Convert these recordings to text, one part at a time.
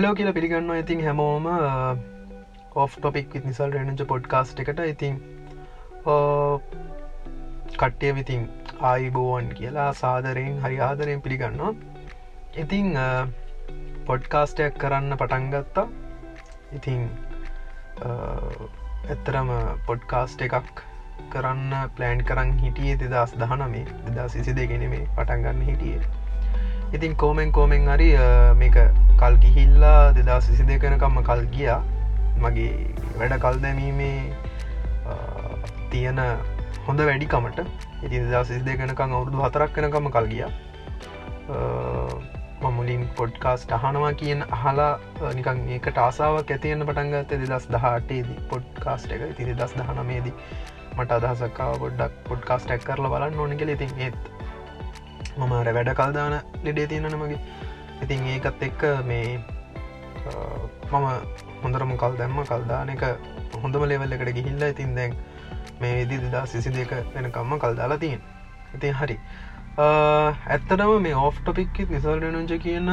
Hello කියලා පිළිගන්න ඉතින් හැමෝම ඔෆ් ටොපික් නිසල් රෙනච පොඩ්කාස්ට් එකට. ඉතින් කට්ටිය විතින් ආයිබෝවන් කියලා සාදරයෙන් හරි ආදරයෙන් පිළිගන්නවා. ඉතිං පොඩ්කාස්ටයක් කරන්න පටන්ගත්තා ඉතිං ඇත්තරම පොඩ්කාස්ට එකක් කරන්න ප්ලෑන් කරන්න හිටියේ දෙදස් දහනමේ දෙදා සිසි දෙගෙන මේ පටන්ගන්න හිටියේ. ඉතින් කෝමෙන් කෝමෙන් හරි මේක කල් ගිහිල්ලා දෙදා සිසි දෙකනකම්ම කල් ගියා. මගේ වැඩ කල් දැමීමේ තියෙන හොඳ වැඩිකමට. ඉති දා සිස් දෙකනකං අවුරුදු හතරක් වෙනකම කල් ගිය. මමුලින් පොඩ්කාස්ට අහනවා කියන අහලා නිකන් ඒකට ආසාාවක් ඇතියන්න පටන්ගත දෙදස් දහටේදී පොඩ්කාස්ට එක. ඉති දස් දහනමේදී මට අදහසක්කාව පොඩ්ඩක් පොඩ්කාස්ටක් කරල බලන්න ඕනක ඉතින් ඒත් මමර වැඩ කල්දාන ලෙඩේ තියෙනන මගේ. ඉතින් ඒකත් එක්ක මේ මම හොඳරම කල් දැම්ම. කල්දාන එක හොඳම ලෙවල් එකට ගිහිල්ල ඉතින් දැන් මේ විදි දෙදා සිසි දෙක වෙනකම්ම කල්දාලා තියෙන් ඉතින් හරි. ඇත්තටම මේ ඕෆ් ටොපික්කෙත් නිසල්ඩනුංච කියන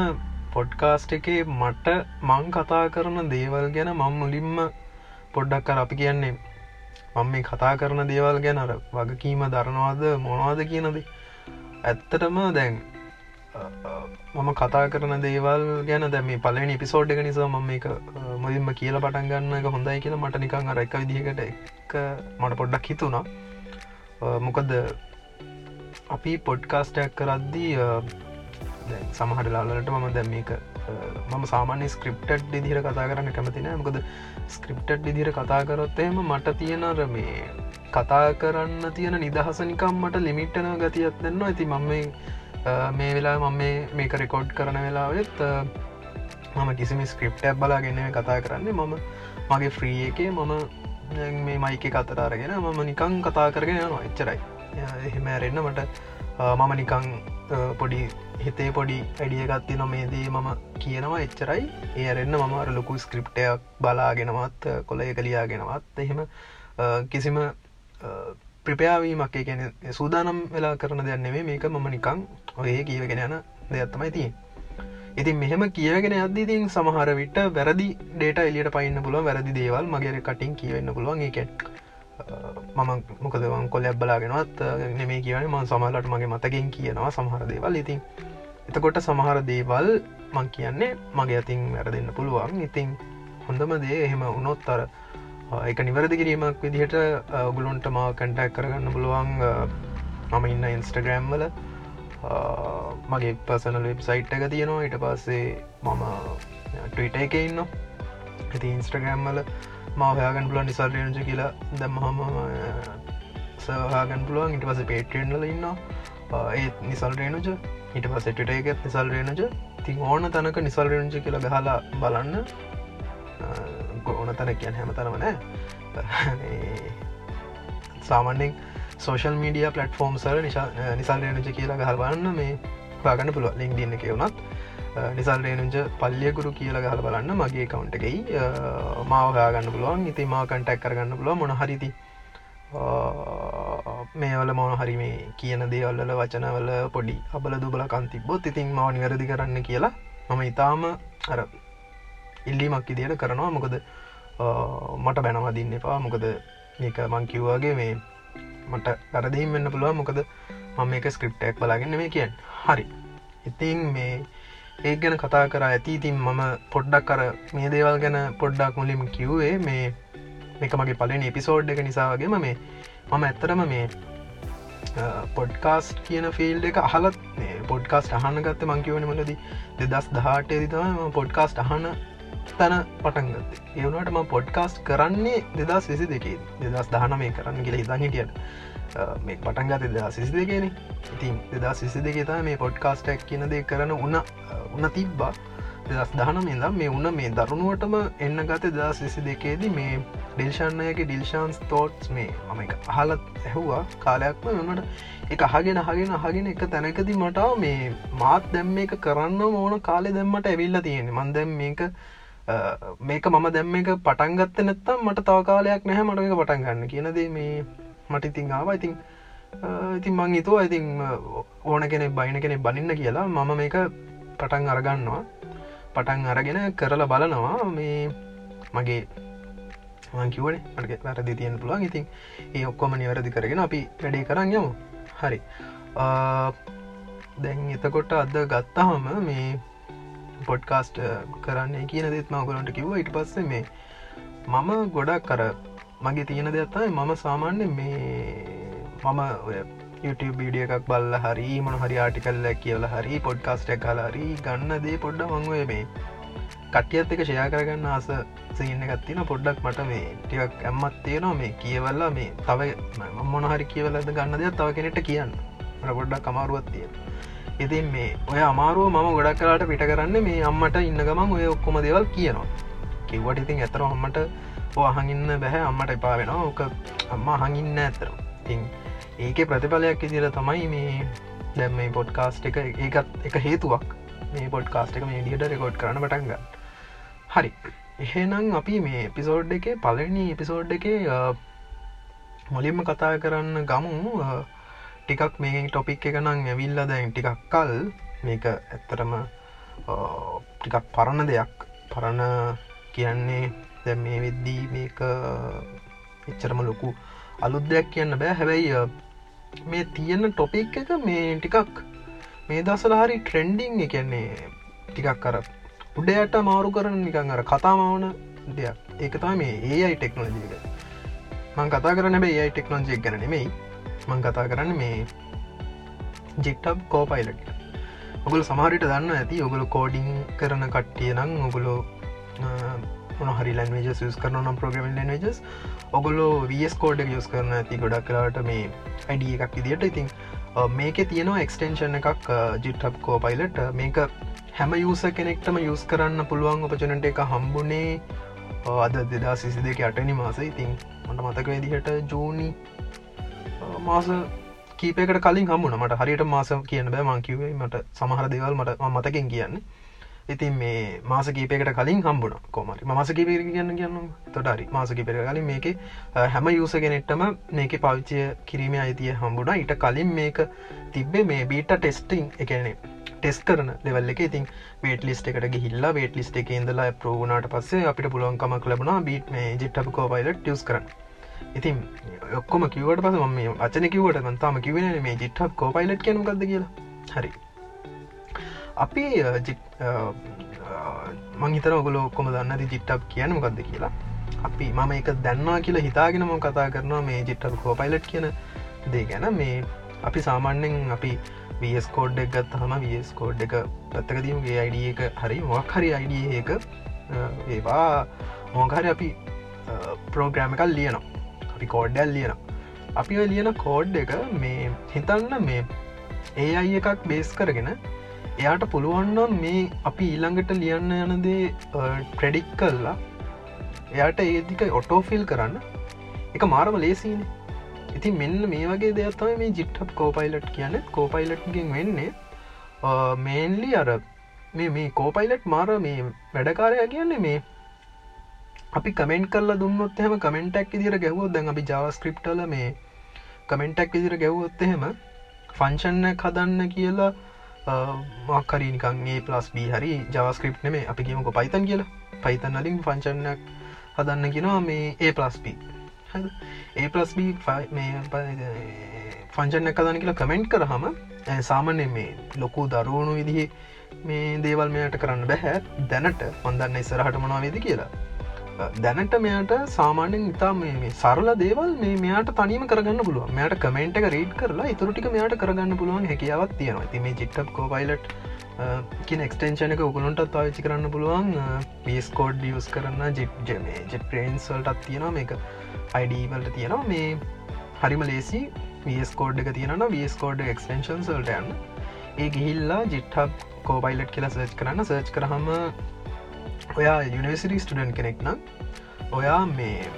පොඩ්කාස්ට් එකේ මට මං කතා කරන දේවල් ගැන මං මුලින්ම පොඩ්ඩක් කර අපි කියන්නේ මං මේ කතා කරන දේවල් ගැන අර වගකීම දරනවාද මොනවාද කියනදේ? ඇත්තටම දැන් මම කතා කරන දේවල් ගැන දැම පලනි පිසෝඩ් එක නිසා මම එක මුලින්ම කියල පටන් ගන්න එක හොඳයි කියලා මට නිකං අර එක විදිහකට එක මට පොඩ්ඩක් හිතුුණා. මොකද අපි පොඩ්කාස්ටයක් කරද්දී සමහට ලාලට මම දැම් මේක මම සාමාන්‍ය ස්ක්‍රප්ටඩ් දිදිර කතා කරන්න කැමතින මොකද ස්ක්‍රප්ටඩ් දිදිර කතා කරොත්තේම මට තියෙනර මේ කතා කරන්න තියෙන නිදහසනිකම් මට ලිමිට්ටන ගතියක් දෙන්න ඇති මම මේ වෙලා මම මේක රෙකෝඩ් කරන වෙලාවෙත් මම කිසිම ස්ක්‍රප්ටක් බලාගෙන කතා කරන්නේ. මම මගේ ෆ්‍රී එකේ මම මේ මයික කතරාරගෙන මම නිකං කතා කරගෙන යනවා. එච්චරයි. එහෙම ඇරෙන්න්න මට මම නිකං පොඩි හිතේ පොඩි ඇඩිය ගත්ති නොමේදී මම කියනවා එච්චරයි. ඒරෙන්න්න මම ලොකු ස්ක්‍රප්ටයක් බලාගෙනවත් කොළ එක ලියාගෙනවත් එහෙම කිසිම ප්‍රපයාවීමක් ගැන සූදානම් වෙලා කරන දෙයන්නෙවේ මේක මම නිකං ඔය කියවගෙන යන දෙයක්ත්තමයි තිය ඉතින් මෙහෙම කියගෙන අදදිතින් සමහර විට වැරදි ඩේට එලියට පයින්න පුළුව වැරදි දේවල් මගේ කටින් කියවෙන්න පුළුවන්. එක මම මොකදවන් කොල්ලැබ් බලාගෙනවත් නෙමේ කියවන ම සමහලට මගේ මතකින් කියනවා සමහර දේවල්. ඉතින් එතකොට සමහර දේවල් මං කියන්නේ මගේ අතින් වැරදින්න පුළුවන්. ඉතින් හොඳම දේ එහෙම උනොත්තර එක නිවැරදි කිරීමක් විදිහට ඔගුලොන්ට මා කැන්ටක් කරගන්න පුළුවන්. මම ඉන්න ඉන්ස්ටග්‍රෑම් වල මගේ පසනල් වෙබ්සයිට් එක තියෙනවා. ඊට පස්සේ මම ටවිට එක ඉන්න ඇති ඉන්ස්ට්‍රගෑම් වල මහයාගන් පුලන් නිසල්රයනජ කියලා. දැම්මහම සහගන් පුළුවන්. ඉට පස පේටෙන්ල ඉන්න ඒත් නිසල් රේනුජ ඊට පස ට එකත් නිසල් රේනජ තින් ඕන තනක නිසල් රේනජ කියලා ගහලා බලන්න. ඕන තැන කියන් හැමතරම නෑ. සාමන්‍යෙන් සෝෂල් මීඩිය පලටෆෝර්ම් සර නිසල් රේනුච කියලා ගහල්බන්න මේ පාගන්න පුළුව ලිින් දින්න කියවුණත් නිසල් රේනුජ පල්ලියකුරු කියලා ගහල බලන්න මගේ කවුන්ටකයි මාවගාගන්න පුළුවන්. ඉති මා කටැක් කරගන්න පුළුව මොන හරිති මේවල මොන හරි මේ කියන දේවල්ල වචනවල පොඩි අබල දුබල කන්තිබොත් ඉතින් මව නිවැරදි කරන්න කියලා මම ඉතාම අර ඉල්ලීමක් ඉදියට කරනවා. මොකද මට බැනවදින්න එපා. මොකද මේක මංකිව්වාගේ මේ මට වැරදිීම් වෙන්න පුළුව මොකද මම මේක ස්ක්‍රප්ටක් බලාගන්න මේ කියන් හරි. ඉතින් මේ ඒ ගැන කතා කර ඇති. ඉතින් මම පොඩ්ඩක් කර මේ දේවල් ගැන පොඩ්ඩක් මුලින් කිව්වේ මේ මේක මගේ පලෙන එපිසෝඩ් එක නිසාවගේම මේ මම ඇත්තරම මේ පොඩ්කාස්ට් කියන ෆිල්් එක අහලත් පොඩ්කාස්ට අහන්න ගත්ත මංකිවන මලද දෙදස් දහටේ දිතම පොඩ්කාස්ට අහන්න තැන පටන්ගත් ඒවනට ම පොඩ්කාස්ට් කරන්නේ දෙදස් විසි දෙකේ. දෙදස් දහන මේ කරන්න කියල හිතන්න හිටියට. මේ පටන්ගත දෙදා සිසි දෙගෙන ඉතින් දෙදා සිසි දෙකේතා මේ පොඩ්කාස්ටක් කියන දේ කරන උන්න උන්න තිබ්බා. දෙදස් දහනම ඉදම් මේ උන්න මේ දරුණුවටම එන්න ගත දා සිසි දෙකේදී මේ ඩිල්ෂන්නයගේ ඩිල්ෂන්ස් තෝට්ස් මේ මම එක අහලත් ඇහුවා කාලයක්ම වන්නට එක අහගෙන අහගෙන අහගෙන එක තැනකති මට මේ මාත් දැම් එක කරන්න ඕන කාලෙ දැම්මට ඇවිල්ල තියෙන මන්දැම් මේක මේක මම දැම්ම එක පටන්ගත්ත නැත්තම් මට තවකාලයක් නැහැ මට එක පටන් ගන්න කියනද මේ මට ඉතිං ආවා. ඉතින් ඉතින් මං හිතුව ඉතින් ඕන කෙනෙ බයින කෙනෙ බනින්න කියලා. මම මේක පටන් අරගන්නවා. පටන් අරගෙන කරලා බලනවා. මේ මගේ මංකිවනේ මට වැරදි තියන්න පුළුවන්. ඉතින් ඒ ඔක්කොම නිවැරදි කරගෙන අපි වැඩේ කරන්න යමු. හරි. දැන් එතකොට අද ගත්තහම මේ පොඩ්කාස්ට කරන්න කියන දෙත් මගලන්ට කිව්ව. ඉට පස්සේ මේ මම ගොඩක් කර මගේ තියෙන දෙයක්ත්තයි මම සාමාන්‍ය මේ මම YouTube බීඩිය එකක් බල්ල හරි මොන හරි ආටිකල්ල කියල හරි පොඩ්කාස්ට කලාරි ගන්න දේ පොඩ්ඩ මංවේ මේ කටියත් එක ෂයා කරගන්න ආස සින්න ගත්තින පොඩ්ඩක් මට මේ ටිකක් ඇම්මත් තියෙනවා. මේ කියවල්ලා මේ තව මොනහරි කියවලද ගන්න දෙයක් තව කෙනෙට කියන්න. පොඩ්ඩක් අමාරුවත් තියෙන ඉතින් මේ ඔය අමාරුව මම ගොඩක් කලාට පිට කරන්න මේ අම්මට ඉන්න ගමන් ඔය ඔක්කොම දෙවල් කියනවා. කිව්වට ඉතින් ඇතර අම්මට අහඟන්න බැහැ අම්මට එපා වෙන ඕක අම්ම හඟින්න ඇතර ඉතින් ඒක ප්‍රතිඵලයක් ඉදිර තමයි මේ දැම් මේ පොඩ්කාස්ට් එක ඒකත් එක හේතුවක්. මේ පොඩ්කාස්ට එක මේ ඩියට රෙකෝඩ් කරන පටන්ගන්න හරි. එහෙනම් අපි මේ එපිසෝඩ් එක පලනි එපිසෝඩ් එක මුලින්ම කතා කරන්න ගමු. ටිකක් මේ ටොපික් එක නම් ඇවිල්ල දැන් ටිකක් කල්. මේක ඇත්තරම ටිකක් පරණ දෙයක්. පරණ කියන්නේ දැ මේ වෙද්දී මේක එච්චරම ලොකු අලුත් දෙයක් කියන්න බෑ. හැබැයි මේ තියෙන ටොපික් එක මේ ටිකක් මේ දසල හරි ට්‍රෙන්ඩිං එකන්නේ ටිකක් කර උඩයට මාරු කරන නිකං අර කතාමවන දෙයක්. ඒක තම මේ ඒයි ටෙක්නෝජික මං කතා කරන බේ ඒයි ටෙක්නෝජික් ගැන නෙමෙයි. මං කතා කරන්න මේ ජික්ටබ් කෝපයිලට ඔගුල සමහරිට දන්න ඇති. ඔගුල කෝඩිං කරන කට්ටිය නම් ඔගුලෝ හරි ලන්වජ ස් කරන නම් ප්‍රග්‍රම ලන්වජස් ඔගොලෝ වස් කෝඩ් යස් කරන ඇති ගොඩක් කලාට මේ අඩිය එකක් විදිට ඉතින් මේක තියෙනවා එක්ස්ටේෂන් එකක් ජිට්හබ් කෝපයිලට මේක හැම යුස කෙනෙක්ටම යුස් කරන්න පුළුවන් උපචනට එක හම්බුනේ අද දෙදා සිසි දෙක අටනි මාස. ඉතින් මට මතක විදිහට ජූනි මාස කීපකට කලින් හම්බුන මට හරියට මාස කියන්න බෑ. මංකිවේ මට සමහර දෙවල් මට මතකින් කියන්න. ඉතින් මේ මාස කීපයකට කලින් හම්බුණ. කොමරි මාස කීපර කියන්න කියන්න තොටරි මාස කීපර කලින් මේක හැම යුස කෙනෙක්ටම මේක පවිච්චය කිරීම අයිතිය හම්බුණ. ඊට කලින් මේක තිබ්බේ මේ බීට ටෙස්ටිං එකනේ ටෙස් කරන ලෙවල් එක. ඉතින් වේට ලිස්ට එකට ගිහිල්ලා වේට ලිස්ට එක ඉඳලා ප්‍රෝගුණට පස්සේ අපිට පුළුවන්කමක් ලැබුණා බීට මේ ජිට්ටප කෝපයිලට ටියස් කරන්න. ඉතින් ඔක්කොම කිවට පස ම මේ අචන කිවට මන්තාම කිවෙන මේ ජිට්හක් කෝපයිලට් කියන ගද කියලා. හරි. අපි මංහිතර ඔගුල ඔක්කොම දන්නති ජිට්ටක් කියන මොකක්ද කියලා. අපි මම එක දැන්නවා කියලා හිතාගෙනම කතා කරනවා මේ ජිට්ටක් කෝපයිලට් කියන දේ ගැන. මේ අපි සාමාන්‍යෙන් අපි වස් කෝඩ් එක ගත් හම වස් කෝඩ් එක පැත්තක දීමගේ අයිඩ එක හරි මොක් හරි අයිඩ එක ඒවා මොහකරි අපි පෝග්‍රෑම එකල් ලියනවා. අපි කෝඩ්ඩල් ලියනවා. අපි ලියන කෝඩ් එක මේ හිතන්න මේ ඒ අයි එකක් බේස් කරගෙන එයාට පුළුවන්නම් මේ අපි ඊළඟට ලියන්න යනදේ ට්‍රෙඩික් කල්ලා එයාට ඒදික ඔටෝෆිල් කරන්න. එක මාරම ලේසිනේ ඉති මෙන්න මේ වගේ දෙයක්ත්තම මේ ජිට්හප් කෝපයිලට් කියන කෝපයිලට්ගෙන් වෙන්නේ මේන්ලි අර මේ මේ කෝපයිලට් මාර මේ වැඩකාරය කියන්නේ මේ අපි කමෙන්ට් කල්ල දුන්නොත් එහම කමෙන්ටක් ඉදිර ගැවුවත් දැන් අපි ජාවස්ක්‍රප්ටල මේ කමෙන්ටක් ඉදිර ගැව්වොත් එහෙම ෆංශන්න කදන්න කියලා මක්කරීනිකන්ගේ පලස් බී හරි ජවස්ක්‍රප් නෙමේ. අපි කියමක පයිතන් කියලා. පයිතන් අලින් ෆංශන්නක් හදන්න කියෙනවා මේ ඒ පලස්පී ඒ පලස්බ ෆංචන කදන කියලා කමෙන්ට් කරහම සාමනය මේ ලොකු දරුවුණු විදිහ මේ දේවල් මෙයට කරන්න බැහැ දැනට හොඳන්න ඉස්සරහට මනා වෙද කියලා. දැනට මෙයට සාමාන්‍යෙන් ඉතා මේ සරල දේවල් මේ මෙයාට තනීම කරගන්න පුළුව මෙයට කමෙන්ට් එක රීඩ් කරලා ඉතුරටික මෙයාට කරගන්න පුළුවන් හැකියාවත් තියෙනවා. ති මේ චිට්ටක් කෝපයිලට් කින එක්ස්ටේෂන එක උගලොන්ට තාවිචි කරන්න පුළුවන්. පිස්කෝඩ් ියස් කරන්න ජිප් ජම ජෙප්‍රේන්ස්වල්ටත් තියෙනවා. මේක අයිඩවලට තියෙනවා. මේ හරිම ලේසි වස්කෝඩ් එක තියෙන වස්කෝඩ් එක්ස්ටේෂන් සල්ට යන්න. ඒ ගිහිල්ලා ජිට්හබ් කෝපයිලට් කියලා සර්ච් කරන්න. සර්ච් කරහම ඔයා යුනිවසිරි ස්ටඩන් කෙනෙක් නම් ඔයා මේ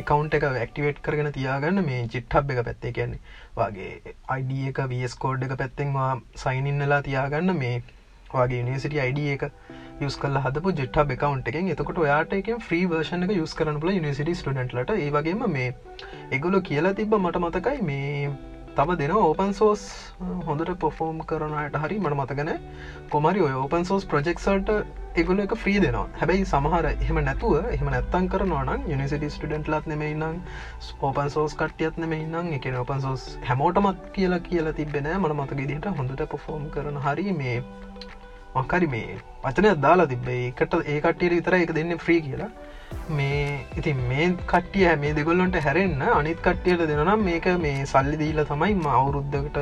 එකකවන්් එක ඇක්ටිවේට් කරගෙන තියාගන්න මේ ජිට්හබ් එක පැත්තේ කියන්නේ. වගේ අයිඩ එක වස්කෝඩ් එක පැත්තෙන්වා සයිනින්නලා තියාගන්න මේ වගේ නිසිට අයිඩ එක යස් කල හදපු ජෙට්හ බකවන්් එකෙන්. එතකොට ඔයාට එක ්‍රී වර්ෂණ එක යස් කරන ල නිසිට ටඩන්ටලට ඒවගේම මේ එගුලො කියලා තිබ මට මතකයි මේ තම දෙන ඕපන් සෝස් හොඳට පොෆෝම් කරනයට හරි මට මතගන කොමරි ඔය ඕපන් සෝස් ප්‍රජෙක්සල්ට එගුල එක ්‍රී දෙනවා. හැබැයි සමහර එහම නැතුව එහම නැත්තන් කරනවන යනිසිට ස්ටඩන්ට ලත් නෙම ඉන්නම් ඕපන් සෝස් කටියත් නෙම ඉන්නම් එක ඕපන් සෝස් හැමෝටමත් කියලා කියලා තිබෙන මන මත ගෙදිට හොඳට පොෆෝම් කරන හරි මේ මක්කරි මේ වචනය දාලා තිබේ එකට ඒ කට්ටියට විතර එක දෙන්න ෆ්‍රී කියලා. මේ ඉතින් මේ කට්ටිය මේ දෙගොල්ලොන්ට හැරෙන්න්න අනිත් කට්ටියට දෙනම් මේක මේ සල්ලි දීල තමයි ම අවුරුද්ධකට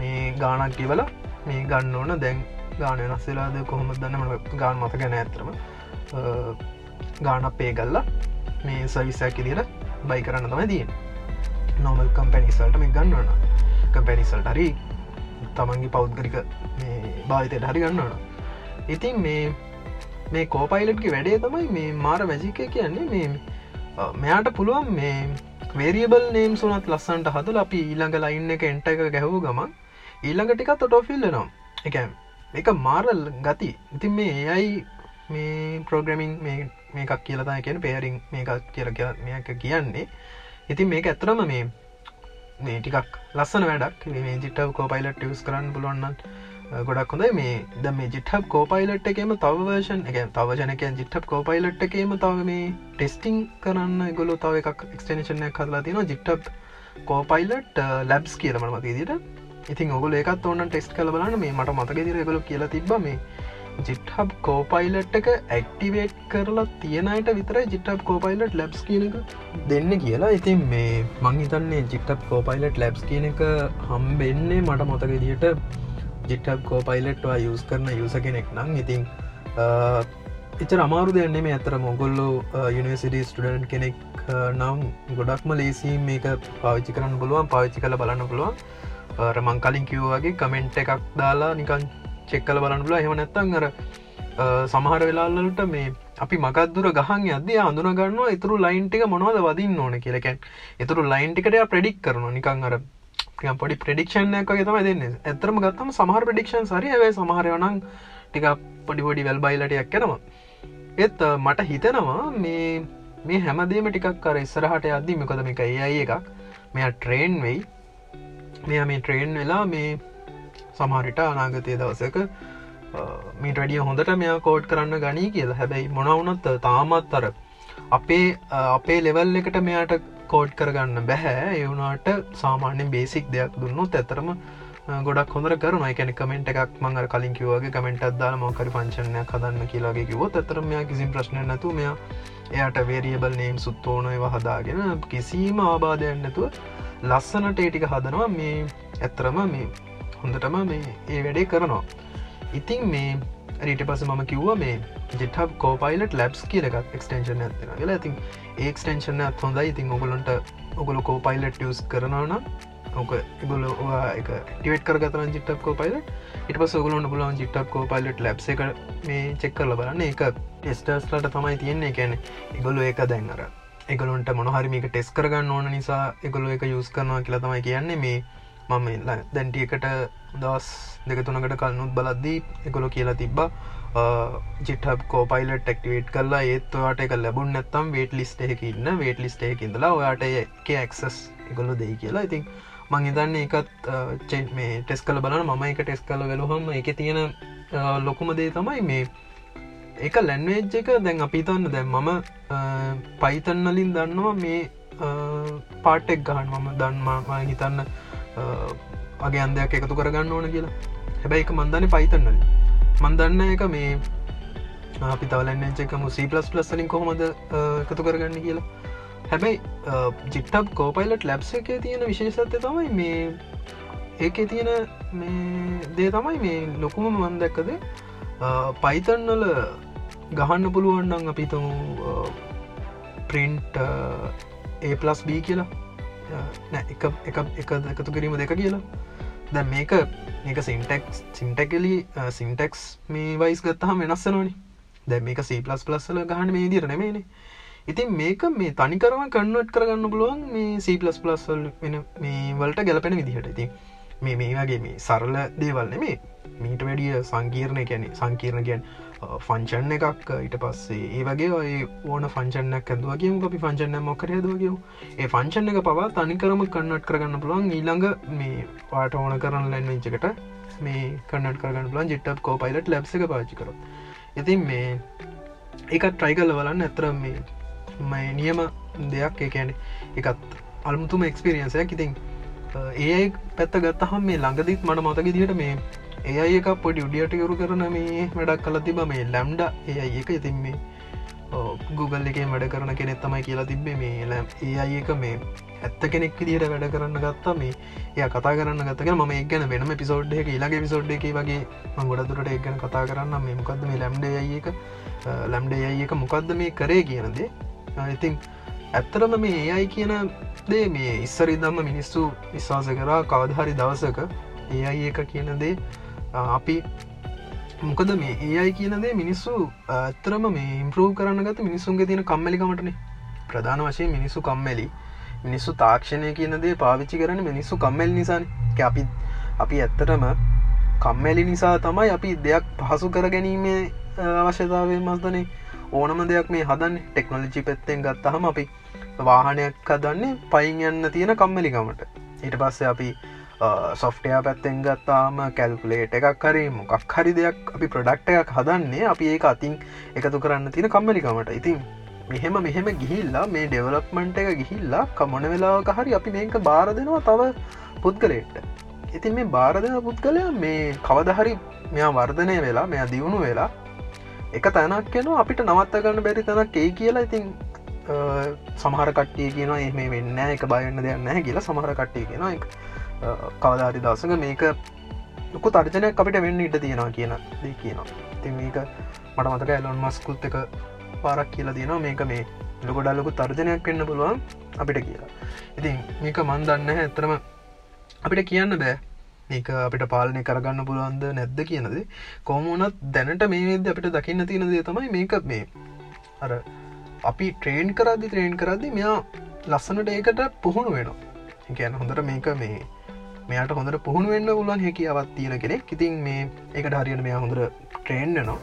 මේ ගානක් කියවල මේ ගන්න ඕන. දැන් ගාන වෙනස්සෙලාද කොහොම දන්නම ගාන මත ගැන ඇතරම ගාන අපේ ගල්ලා මේ සවිසයක් දිට බයි කරන්න තමයි තියෙන් නොමල් කම්පැනිසල්ට මේ ගන්නවන කම්පැනිසල්ට හරි තමන්ගේ පෞද්ගරික භාවිතයට හරි ගන්නවන ඉතින් මේ මේ කෝපයිලට්ගේ වැඩේ තමයි මේ මාර මැජික කියන්නේ මේ මෙයාට පුළුවන් මේ වේරියබල් නේම් සුනත් ලස්සන්ට හදල අපි ඊළඟ ලයින්න එක එන්ට එක ගැහූ ගමන් ඊළඟ ටිකත් ඔටෝෆිල්ලනවා එක එක මාරල් ගති. ඉතින් මේ ඒයි මේ ප්‍රෝග්‍රමින් මේකක් කියලතා කියන පේරිං මේකක් කියල මේක කියන්නේ. ඉතින් මේක ඇතරම මේ මේ ටිකක් ලස්සන වැඩක්. මේ ජිටව කෝපයිලට ස් කරන්න පුළුවන්න ගොඩක් හොඳයි. මේ ද මේ ජිටහබ් කෝපයිලට් එකම තවවර්ෂන් එක තවජනක ජිට්ටබ් කෝපයිලට් එකේම තව මේ ටෙස්ටිං කරන්න ගොලු තව එකක් එක්ස්ටේනේෂනය කරලා තියෙන ජිට්ටබ් කෝපයිලට් ලැබ්ස් කියලමන මතිදිට ඉතින් ඔගුල ඒකත් ඕන්න ටෙස්ට කල බලන්න. මේ මට මතක දිර ගොලු කියලා තිබ මේ ජිට්හබ් කෝපයිලට් එක ඇක්ටිවේට් කරලා තියෙනයට විතර ජිට්ටබ් කෝපයිලට් ලැබ්ස් කියන එක දෙන්න කියලා. ඉතින් මේ මංහිතන්නේ ජිට්ටබ් කෝපයිලට් ලැබ්ස් කියන එක හම්බෙන්නේ මට මොතක දිට ජිට්ටබ් කෝපයිලට්වා යස් කරන යුස කෙනෙක් නම්. ඉතින් එච අමාරු දෙයන්නේ මේ ඇතර මොගොල්ලෝ යනිසිටි ස්ටඩන්් කෙනෙක් නම් ගොඩක්ම ලේසි මේක පාවිච්චි කරන්න පුළුවන් පාවිච්චි කල බලන්න පුළුවන්. රමං කලින් කිව්වාගේ කමෙන්ට් එකක් දාලා නිකන් චෙක්කල බලන්න පුල එහම නැත්තන් අර සමහර වෙලාල්ලට මේ අපි මකත්දුර ගහන් අද අඳුනගන්න ඉතුරු ලයින්ටික මොනවද වදින්න ඕන කියලකැන් එතුරු ලයින්ටිකට ප්‍රඩික් කරන නිකං අර පොඩි ප්‍රඩික්ෂන් එකගේ තම දෙන්න. ඇතරම ගත්තම සමහර ප්‍රඩික්ෂන් සරි ඇවේ සමහරයනං ටික පොඩිපොඩි වැල් බයිලටයක් කරනවා එත් මට හිතනවා මේ මේ හැමදේම ටිකක් කර ඉස්සරහට අද්දි මකොද මේක ඒ අයි එකක්. මෙයා ට්‍රේන් වෙයි. මෙය මේ ට්‍රේන් වෙලා මේ සමහරිට අනාගතය දවසක මීට වැඩිය හොඳට මෙයා කෝඩ් කරන්න ගනී කියලා. හැබැයි මොනවුනත් තාමත් අර අපේ අපේ ලෙවල් එකට මෙයාට කෝඩ් කරගන්න බැහැ. ඒවුනාට සාමාන්‍යෙන් බේසික් දෙයක් දුන්නොත් ඇතරම ගොඩක් හොඳර කරන එකන කමෙන්ට් එකක් මංගර කලින් කිවගේ කමෙන්ට් අදාල මොකරි පංචනය කදන්න කියලාගේ කිවොත් ඇතරම මෙයා කිසි ප්‍රශ්න නැතු මෙයා එයට වේරියබල් නේම් සුත්තෝනයව හදාගෙන කිසිීම ආබාධයන්නතුව ලස්සනට ඒටික හදනවා මේ ඇත්තරම මේ හොඳටම මේ ඒ වැඩේ කරනවා. ඉතින් මේ රීට පස මම කිව්ව මේ ජෙටහබ් කෝපයිලට ලැබ්ස් කියලකත් එක්ස්ටේෂන් ඇතින කියලා. ඉතින් ඒක්ස්ටේෂන හොඳයි. ඉතින් ඔගොලොන්ට ඔගොල කෝපයිලට ියස් කරනවන ඕක ඉගොල එක ටිවට කරගතන ජිටක් කෝපයිලට ඉට පස ගලොන්න පුලන් ජිටක් කෝපයිලට ලැබ් එක මේ චෙක්කල බලන්න. එක ටෙස්ටර්ස්ලට තමයි තියෙන්නේ. කැන ඉගොලු ඒක දැන්න්නර එකලොන්ට මොනහරිමික ටෙස් කරගන්න ඕන නිසා එකගොලු එක යුස් කරනවා කියලා තමයි කියන්නේ. මේ මම දැන්ටියකට දස් දෙකතුනකට කල්නුත් බලද්දී එකගොලො කියලා තිබ්බා ජිටහබ් කෝපයිල ටෙක්ටිවේට් කරලා ඒත්වාට එක ලැබුන් නැත්තම් වේට ලිස්ට එක ඉන්න. වේට ලිස්ට එක ඉඳලා ඔයාට එක ඇක්සස් එකගොලු දෙයි කියලා. ඉතින් මං හිතන්න එකත් චෙන් මේ ටෙස් කල බලන මම එක ටෙස් කල වෙලුහම එක තියෙන ලොකුම දේ තමයි මේ එක ලැන්වේජ් එක දැන් අපිතන්න දැන් මම පයිතන්නලින් දන්නවා මේ පාටෙක් ගහන් මම දන්මා හිතන්න අගේ අන්දයක් එකතු කරගන්න ඕන කියලා. හැබැයි එක මන්දන පයිතන්නල මන්දන්න එක මේ අපි තවලන්න එක මුසි පලස් පලස්සලින් කොහොමද එකතු කරගන්න කියලා. හැබැයි ජිට්ටබ් කෝපයිලට ලැබ්ස එකේ තියෙන විශේෂත්ය තමයි මේ ඒක තියෙන දේ තමයි මේ ලොකුම මන්දැක්කද පයිතන්නල ගහන්න පුළුවන්ඩන් අපි තම ප්‍රින්ට් ඒපලස් බී කියලා. එක එක එක එකතු කිරීම දෙක කියලා. දැ මේක මේක සින්ටෙක්ස් සින්ටකලි සින්ටෙක්ස් මේ වයිස් ගත්තහම වෙනස්සනනි දැ මේක සීපලස් පලස්සල ගහන මේ දිර නෙමේන ඉතින් මේක මේ තනිකරම කන්නුවට් කරගන්න පුළුවන් මේ සීපලස් පලස්වල් වෙන මේ වලට ගැලපෙන විදිහට. ඉතින් මේ මේ වගේ මේ සරල දේවල් නෙමේ මීට වැඩිය සංකීර්ණය කැනෙ සංකීර්ණ ගැන් ෆංචන් එකක් ඊට පස්සේ ඒ වගේ ඔය ඕන ෆංචනක් ඇදවගේ අපි ෆංචන මොකර දවගේ ඒ ෆංචන් එක පවා තනිකරම කන්නට් කරගන්න පුළුවන්. ඊළඟ මේ වාට ඕන කරන්න ලැන්වෙච්චකට මේ කන්නට කරගන්න පුලන් ජිට්ටප් කෝපයිලට ලැබ්ස එක පාචි කර ඉතින් මේ එක ට්‍රයි කල බලන්න. ඇතර මේ මයි නියම දෙයක්. එකන එකත් අල්මුතුම එක්ස්පිරියන්සයක් ඉතින් ඒ පැත්ත ගත්තහම් මේ ළඟදිත් මට මතක දිට මේ ඒ ඒක පොඩි උඩියටකරු කරන මේ වැඩක් කල තිබ මේ ලැම්ඩ ඒ ඒක ඉතින් මේ Google එක වැඩ කරන කෙනෙත් තමයි කියලා තිබේ මේ ලැම් ඒ අයි එක මේ ඇත්ත කෙනෙක් දිට වැඩ කරන්න ගත්තා. මේ එය කතා කරන්න ගත්තක ම ඒගන වෙනම පිසෝඩ් එක ඉලාගේ පිසෝඩ් එක වගේ මංගොඩතුරට ඒගන කතා කරන්න මේ මොකක්ද මේ ලැම්ඩ අයි එක? ලැම්ඩ අයි එක මොකක්ද මේ කරේ කියනදේ ඉතින් ඇත්තරම මේ ඒ අයි කියන දේ මේ ඉස්සරි දම්ම මිනිස්සු විශ්වාස කරා කවදහරි දවසක ඒ අයි එක කියනදේ අපි මොකද මේ ඒයි කියනදේ මිනිස්සු ඇත්තරම මේ ඉම්පරූ කරන්න ගත මිනිසුන්ගේ තියෙන කම්මලිකමටන ප්‍රධාන වශයෙන් මිනිස්සු කම්මැලි. මිනිස්සු තාක්ෂණය කියනදේ පාවිච්චි කරන මිනිස්සු කම්මැල් නිසාන්. අපි අපි ඇත්තටම කම්මැලි නිසා තමයි අපි දෙයක් පහසු කර ගැනීමේ අවශ්‍යතාවය මස්දනේ. ඕනම දෙයක් මේ හදන් ටෙක්නොලජි පැත්තෙන් ගත්තහම අපි වාහනයක් හදන්නේ පයින් යන්න තියෙන කම්මලිකමට ඊට පස්සේ අපි සොෆ්ටය පැත්තෙන් ගත්තාම කැල්කුලේට එකක් හරි මොකක් හරි දෙයක් අපි ප්‍රඩක්ට එකක් හදන්නේ අපි ඒ අතින් එකතු කරන්න තියෙන කම්මලිකමට ඉතින් මෙහෙම මෙහෙම ගිහිල්ලා මේ ඩෙවලප්මන්ට එක ගිහිල්ලා කමොන වෙලාවක හරි අපි මේක බාර දෙනවා තව පුද්ගලෙට්ට ඉතින් මේ බාරදන පුද්ගලය මේ කවදහරි මෙයා වර්ධනය වෙලා මෙයා දියුණු වෙලා එක තැනක් කියන අපිට නවත්ත ගන්න බැරි තැනක් ඒ කියලා ඉතින් සමහර කට්ටිය කියන එහම වෙන්න එක බයන්න දෙයන්න කියලා සමහර කට්ටිය කියෙන එක කවදාරි දසක මේක ලොකු තර්ජනයක් අපිට වෙන්න ඉට තියෙනවා කියන දී කියනවා. ති මේක මට මතක ඇලොන් මස්කුත් එක පාරක් කියලා තියෙනවා මේක මේ ලොකොඩල්ලොකු තර්ජනයක් වෙන්න පුළුවන් අපිට කියලා. ඉතින් මේක මන් දන්න ඇතරම අපිට කියන්න බෑ. ඒක අපිට පාලනය කරගන්න පුළුවන්ද නැද්ද කියනද? කොමුණත් දැනට මේ විද අපිට දකින්න තියෙන දේ තමයි මේක මේ අර අපි ට්‍රේන් කරදදි ට්‍රේන් කරදදි මෙයා ලස්සනට ඒකට පුහුණු වෙනවා. ගැන හොඳට මේක මේ මෙයාට හොඳට පුහුණු වෙන්න පුලන් හැකියාවත් තියෙන කෙනෙක්. ඉතින් මේ එකට හරියට මෙයා හොඳට ට්‍රේන්් නවා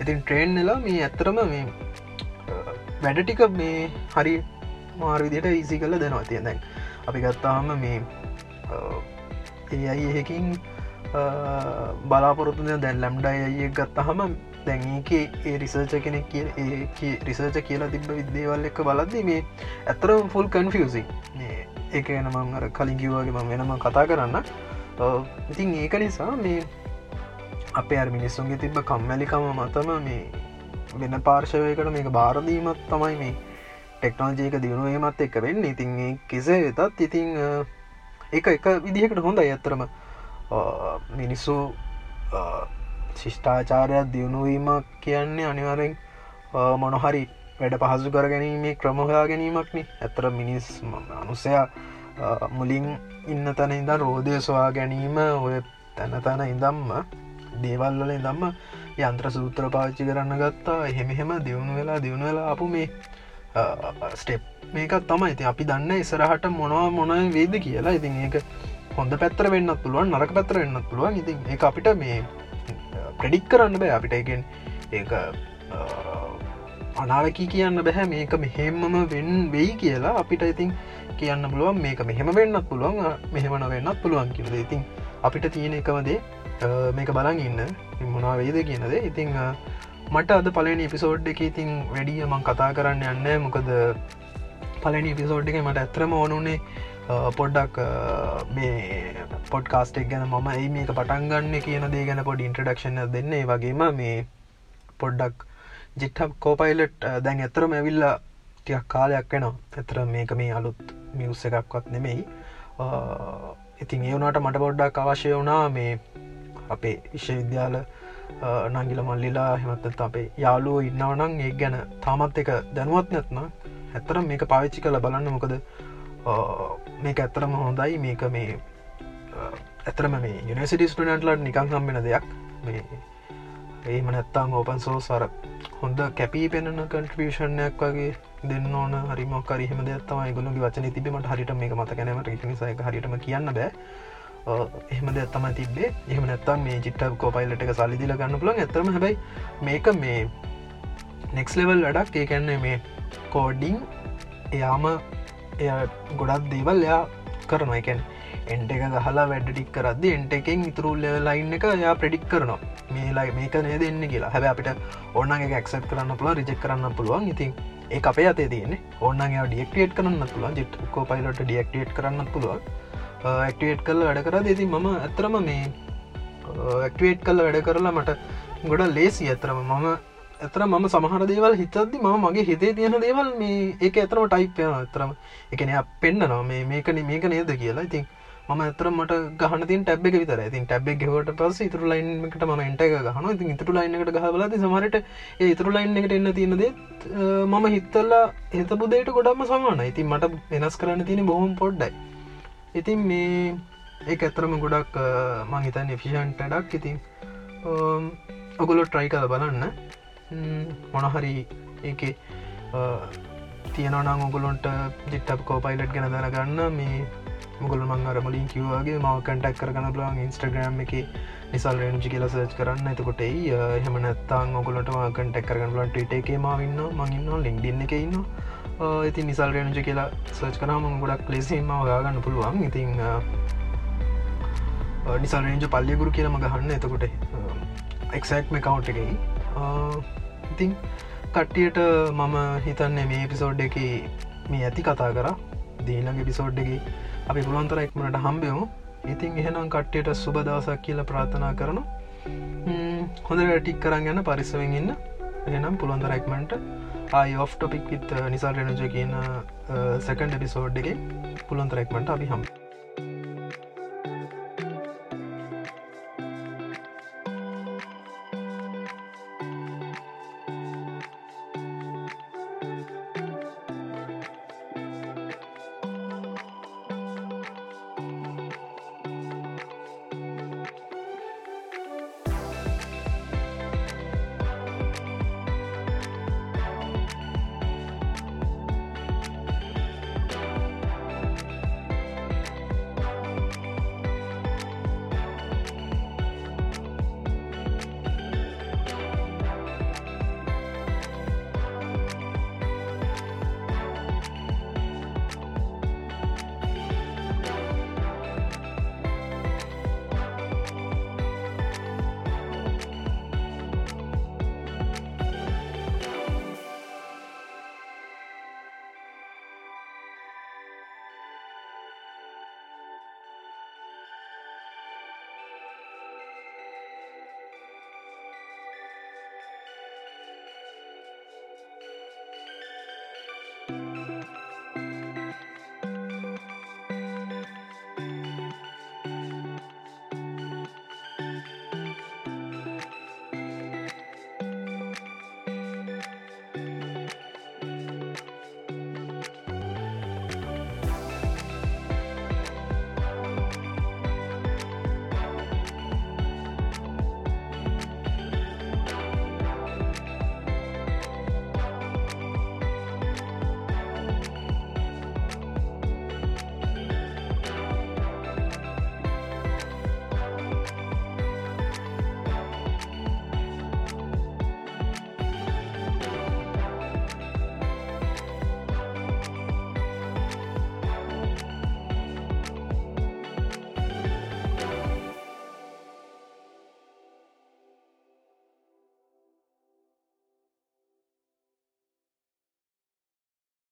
ඉතින් ට්‍රේන්් එලා මේ ඇත්තරම මේ වැඩ ටික මේ හරි මාර්විදියට ඉසි කල දෙනවා. තිය දැන් අපි ගත්තාම මේ ඒ අයි එහෙකින් බලාපොරොත්තුද දැන් ලැම්ඩයි අය ගත්තහම දැන්ඒක ඒ රිසර්ච කෙනෙක් කිය රිසර්ච කියලා තිබ විද්‍යවල් එක බලද්දි මේ ඇතරම් ෆුල් කන්ෆියසි ඒක එන මං අර කලින් කිව්වාගේ ම වෙනම කතා කරන්න. ඉතින් ඒක නිසා මේ අපේ අර මිනිස්සුන්ගේ තිබ්බ කම්මැලිකම මතම මේ වෙන පාර්ශවයකට මේක බාරදීමත් තමයි මේ ටෙක්නෝජයක දියුණුවීමත් එක වෙන්න. ඉතින් කෙසේ වෙතත් ඉතිං එක එක විදිහකට හොඳ ඇත්තරම මිනිස්සු ශිෂ්ඨාචාරයක් දියුණුවීමක් කියන්නේ අනිවරෙන් මොනොහරි වැඩ පහසු කර ගැනීමේ ක්‍රමහයා ගැනීමක්න ඇතර මිනිස් අනුසයා මුලින් ඉන්න තැන ඉඳන් රෝධය සොයා ගැනීම ඔය තැන තැන ඉදම්ම දේවල්වල ඉදම්ම යන්ත්‍ර සූත්‍ර පාච්චි කරන්න ගත්තා. එහෙමහෙම දියුණු වෙලා දියුණු වෙලා අපපු මේ ස්ටෙප් මේකත් තමයි. ඉති අපි දන්න ඉසරහට මොනවා මොන වේද කියලා. ඉතින් ඒක හොඳ පැත්තර වෙන්නත් පුළුවන් නරක පැත්තර වෙන්නත් පුළුවන්. ඉතින් ඒ අපිට මේ ප්‍රඩික් කරන්න බෑ. අපිට එකෙන් ඒ අනාවකි කියන්න බැහැ මේක මෙහෙම්මම වෙන් වෙයි කියලා. අපිට ඉතින් කියන්න පුළුවන් මේක මෙහෙම වෙන්නත් පුළුවන් මෙහෙමන වෙන්නත් පුළුවන් කියලද ඉතින් අපිට තියෙන එකමදේ මේක බලන් ඉන්න. මොනා වේද කියනද ඉතිං මට අද පලනි එපිසෝඩ් එක ඉතින් වැඩිය මං කතා කරන්න යන්න මොකද පලනි පිසෝඩ් එක මට ඇතරම ඕනුනේ පොඩ්ඩක් මේ පොඩ්කාස්ටෙක් ගැන මම ඒ මේක පටන්ගන්න කියන දේ ගැන පොඩි ඉන්ට්‍රඩක්ෂණ දෙන්නේ. වගේම මේ පොඩ්ඩක් ජිට්හබ් කෝපයිලට් දැන් ඇතරම ඇවිල්ලා ටියක් කාලයක් වෙනවා. ඇතර මේක මේ අලුත් මියස් එකක්වත් නෙමෙයි. ඉතින් ඒ වුණට මට පොඩ්ඩක් අවශ්‍ය වුණා මේ අපේ විශ්ව විද්‍යාල නංගිල මල්ලිලා හෙමත්තත් අපේ යාලුව ඉන්නවනං ඒ ගැන තාමත් එක දැනුවත් නැත්න ඇත්තරම් මේක පාවිච්චි කළ බලන්න මොකද මේක ඇත්තරම හොඳයි. මේක මේ ඇතරම මේ යුනිසිටි ස්ටනට්ලට නිකං හම්බෙන දෙයක්. මේ ඒම නැත්තං ඕපන් සෝ සර හොඳ කැපී පෙනෙන කන්ට්‍රියෂණයක් වගේ දෙන්න ඕන. හරිමක් හරිහම දෙත්තමයි ගොලුගේ වචන තිබීමට හරිට මේ මත කැනීමට නිසාය හරිටම කියන්න බෑ. එහෙම දෙත්තම තිබේ එහම නැත්තම් මේ චිට කෝපයිලට එක සල්ලිදිල ගන්න පුලන් ඇතරම හැබයි මේක මේ නෙක්ස් ලෙවල් වැඩක්. ඒකැන්නේ මේ කෝඩිං එයාම එය ගොඩක් දේවල් එයා කරනවා. එකැන් එන්ට එක ගහලා වැඩ ටික් කරද එන්ට එකෙන් ඉතුරු ලෙවලයින් එක යා ප්‍රඩික් කරනවා. මේලා මේක නේ දෙන්න කියලා. හැබ අපිට ඔන්නගේ ඇක්සප් කරන්න පුළ රිජෙක් කරන්න පුළුවන්. ඉතින් ඒ අපේ අතේ තියෙන ඔන්නගේ ඩියක්ටේට් කරන්න පුළුවන්. ජෙට් කෝ පයිලට ඩියක්ටේට් කරන්න පුළුවන්. ඇක්ටේට් කල් වැඩ කර දෙති මම ඇතරම මේ ඇක්ටේට් කල්ල වැඩ කරලා මට ගොඩ ලේසි ඇතරම මම ඇතර ම සමහර දේවල් හිතද්දි ම මගේ හිතේ තියෙන දේවල් මේ ඒක ඇතරම ටයිප්යන ඇතරම එකන පෙන්න්නනවා මේ මේකන මේක නේද කියලා. ඉතින් ම ඇතර මට ගහන තින් ටැබ් එක විතර ඉතින් ටැබ් ගෙවට පස ඉතුර ලයින් එකට ම එන්ට එක ගහන ඉතින් ඉතුර ලයින් එකට ගහල සමරට ඒ ඉතුර ලයින් එකට එන්න තියෙනද මම හිත්තල්ලා හිතපු දේට ගොඩක්ම සමාන ඉතින් මට වෙනස් කරන්න තියෙන බොහොම පොඩ්ඩයි. ඉතින් මේ ඒ ඇතරම ගොඩක් මං හිතන්න එෆිෂන්ට ඩක් ඉතින් ඔගොලො ට්‍රයි කල බලන්න. මොනහරි ඒක තියනනම් ඔගුලොන්ට ජිට්ටප් කෝපයිලට් ගෙන දැනගන්න. මේ මුගල මංගර මලින් කිව්වාගේ මව කටක් කරගන්න පුලන් ඉන්ස්ට්‍රග්‍රම් එක නිසල් රෙන්ජි කියල සර්ච් කරන්න. එතකොටයි හෙම නැත්තාන් ඔගොලට කටක් කරගන්න ලට ට එක මවින්න මඟන්න ලින්ක්ඩින්න එක ඉන්න ඉති නිසල් රෙන්ජි කියලා සර්ච් කරම ගොඩක් ලෙසිම ගාගන්න පුළුවන්. ඉතිං නිසල් රේජ පල්ලියගුරු කියලම ගහන්න. එතකොට එක්සක්ම කවුන්් එකයි ඉතිං කට්ටියට මම හිතන්නේ මේ පිසෝඩ් එක මේ ඇති කතා කර. දීලගේ පිසෝඩ් එක අපි පුළුවන්තර එක්මට හම්බයෝ ඉතින් එහෙනම් කට්ටියට සුබදවසක් කියල ප්‍රාථනා කරනු හොඳ ටික් කරන්න යන්න පරිස්සවෙන් ඉන්න. එහෙනම් පුළුවන්තරයික්මට ආයි ඔෆ් ටොපික් විත් නිසාල් රෙනජ කියන සැකන්ඩ පිසෝඩ් එක පුළුවන්තරයික්මට අපි හම්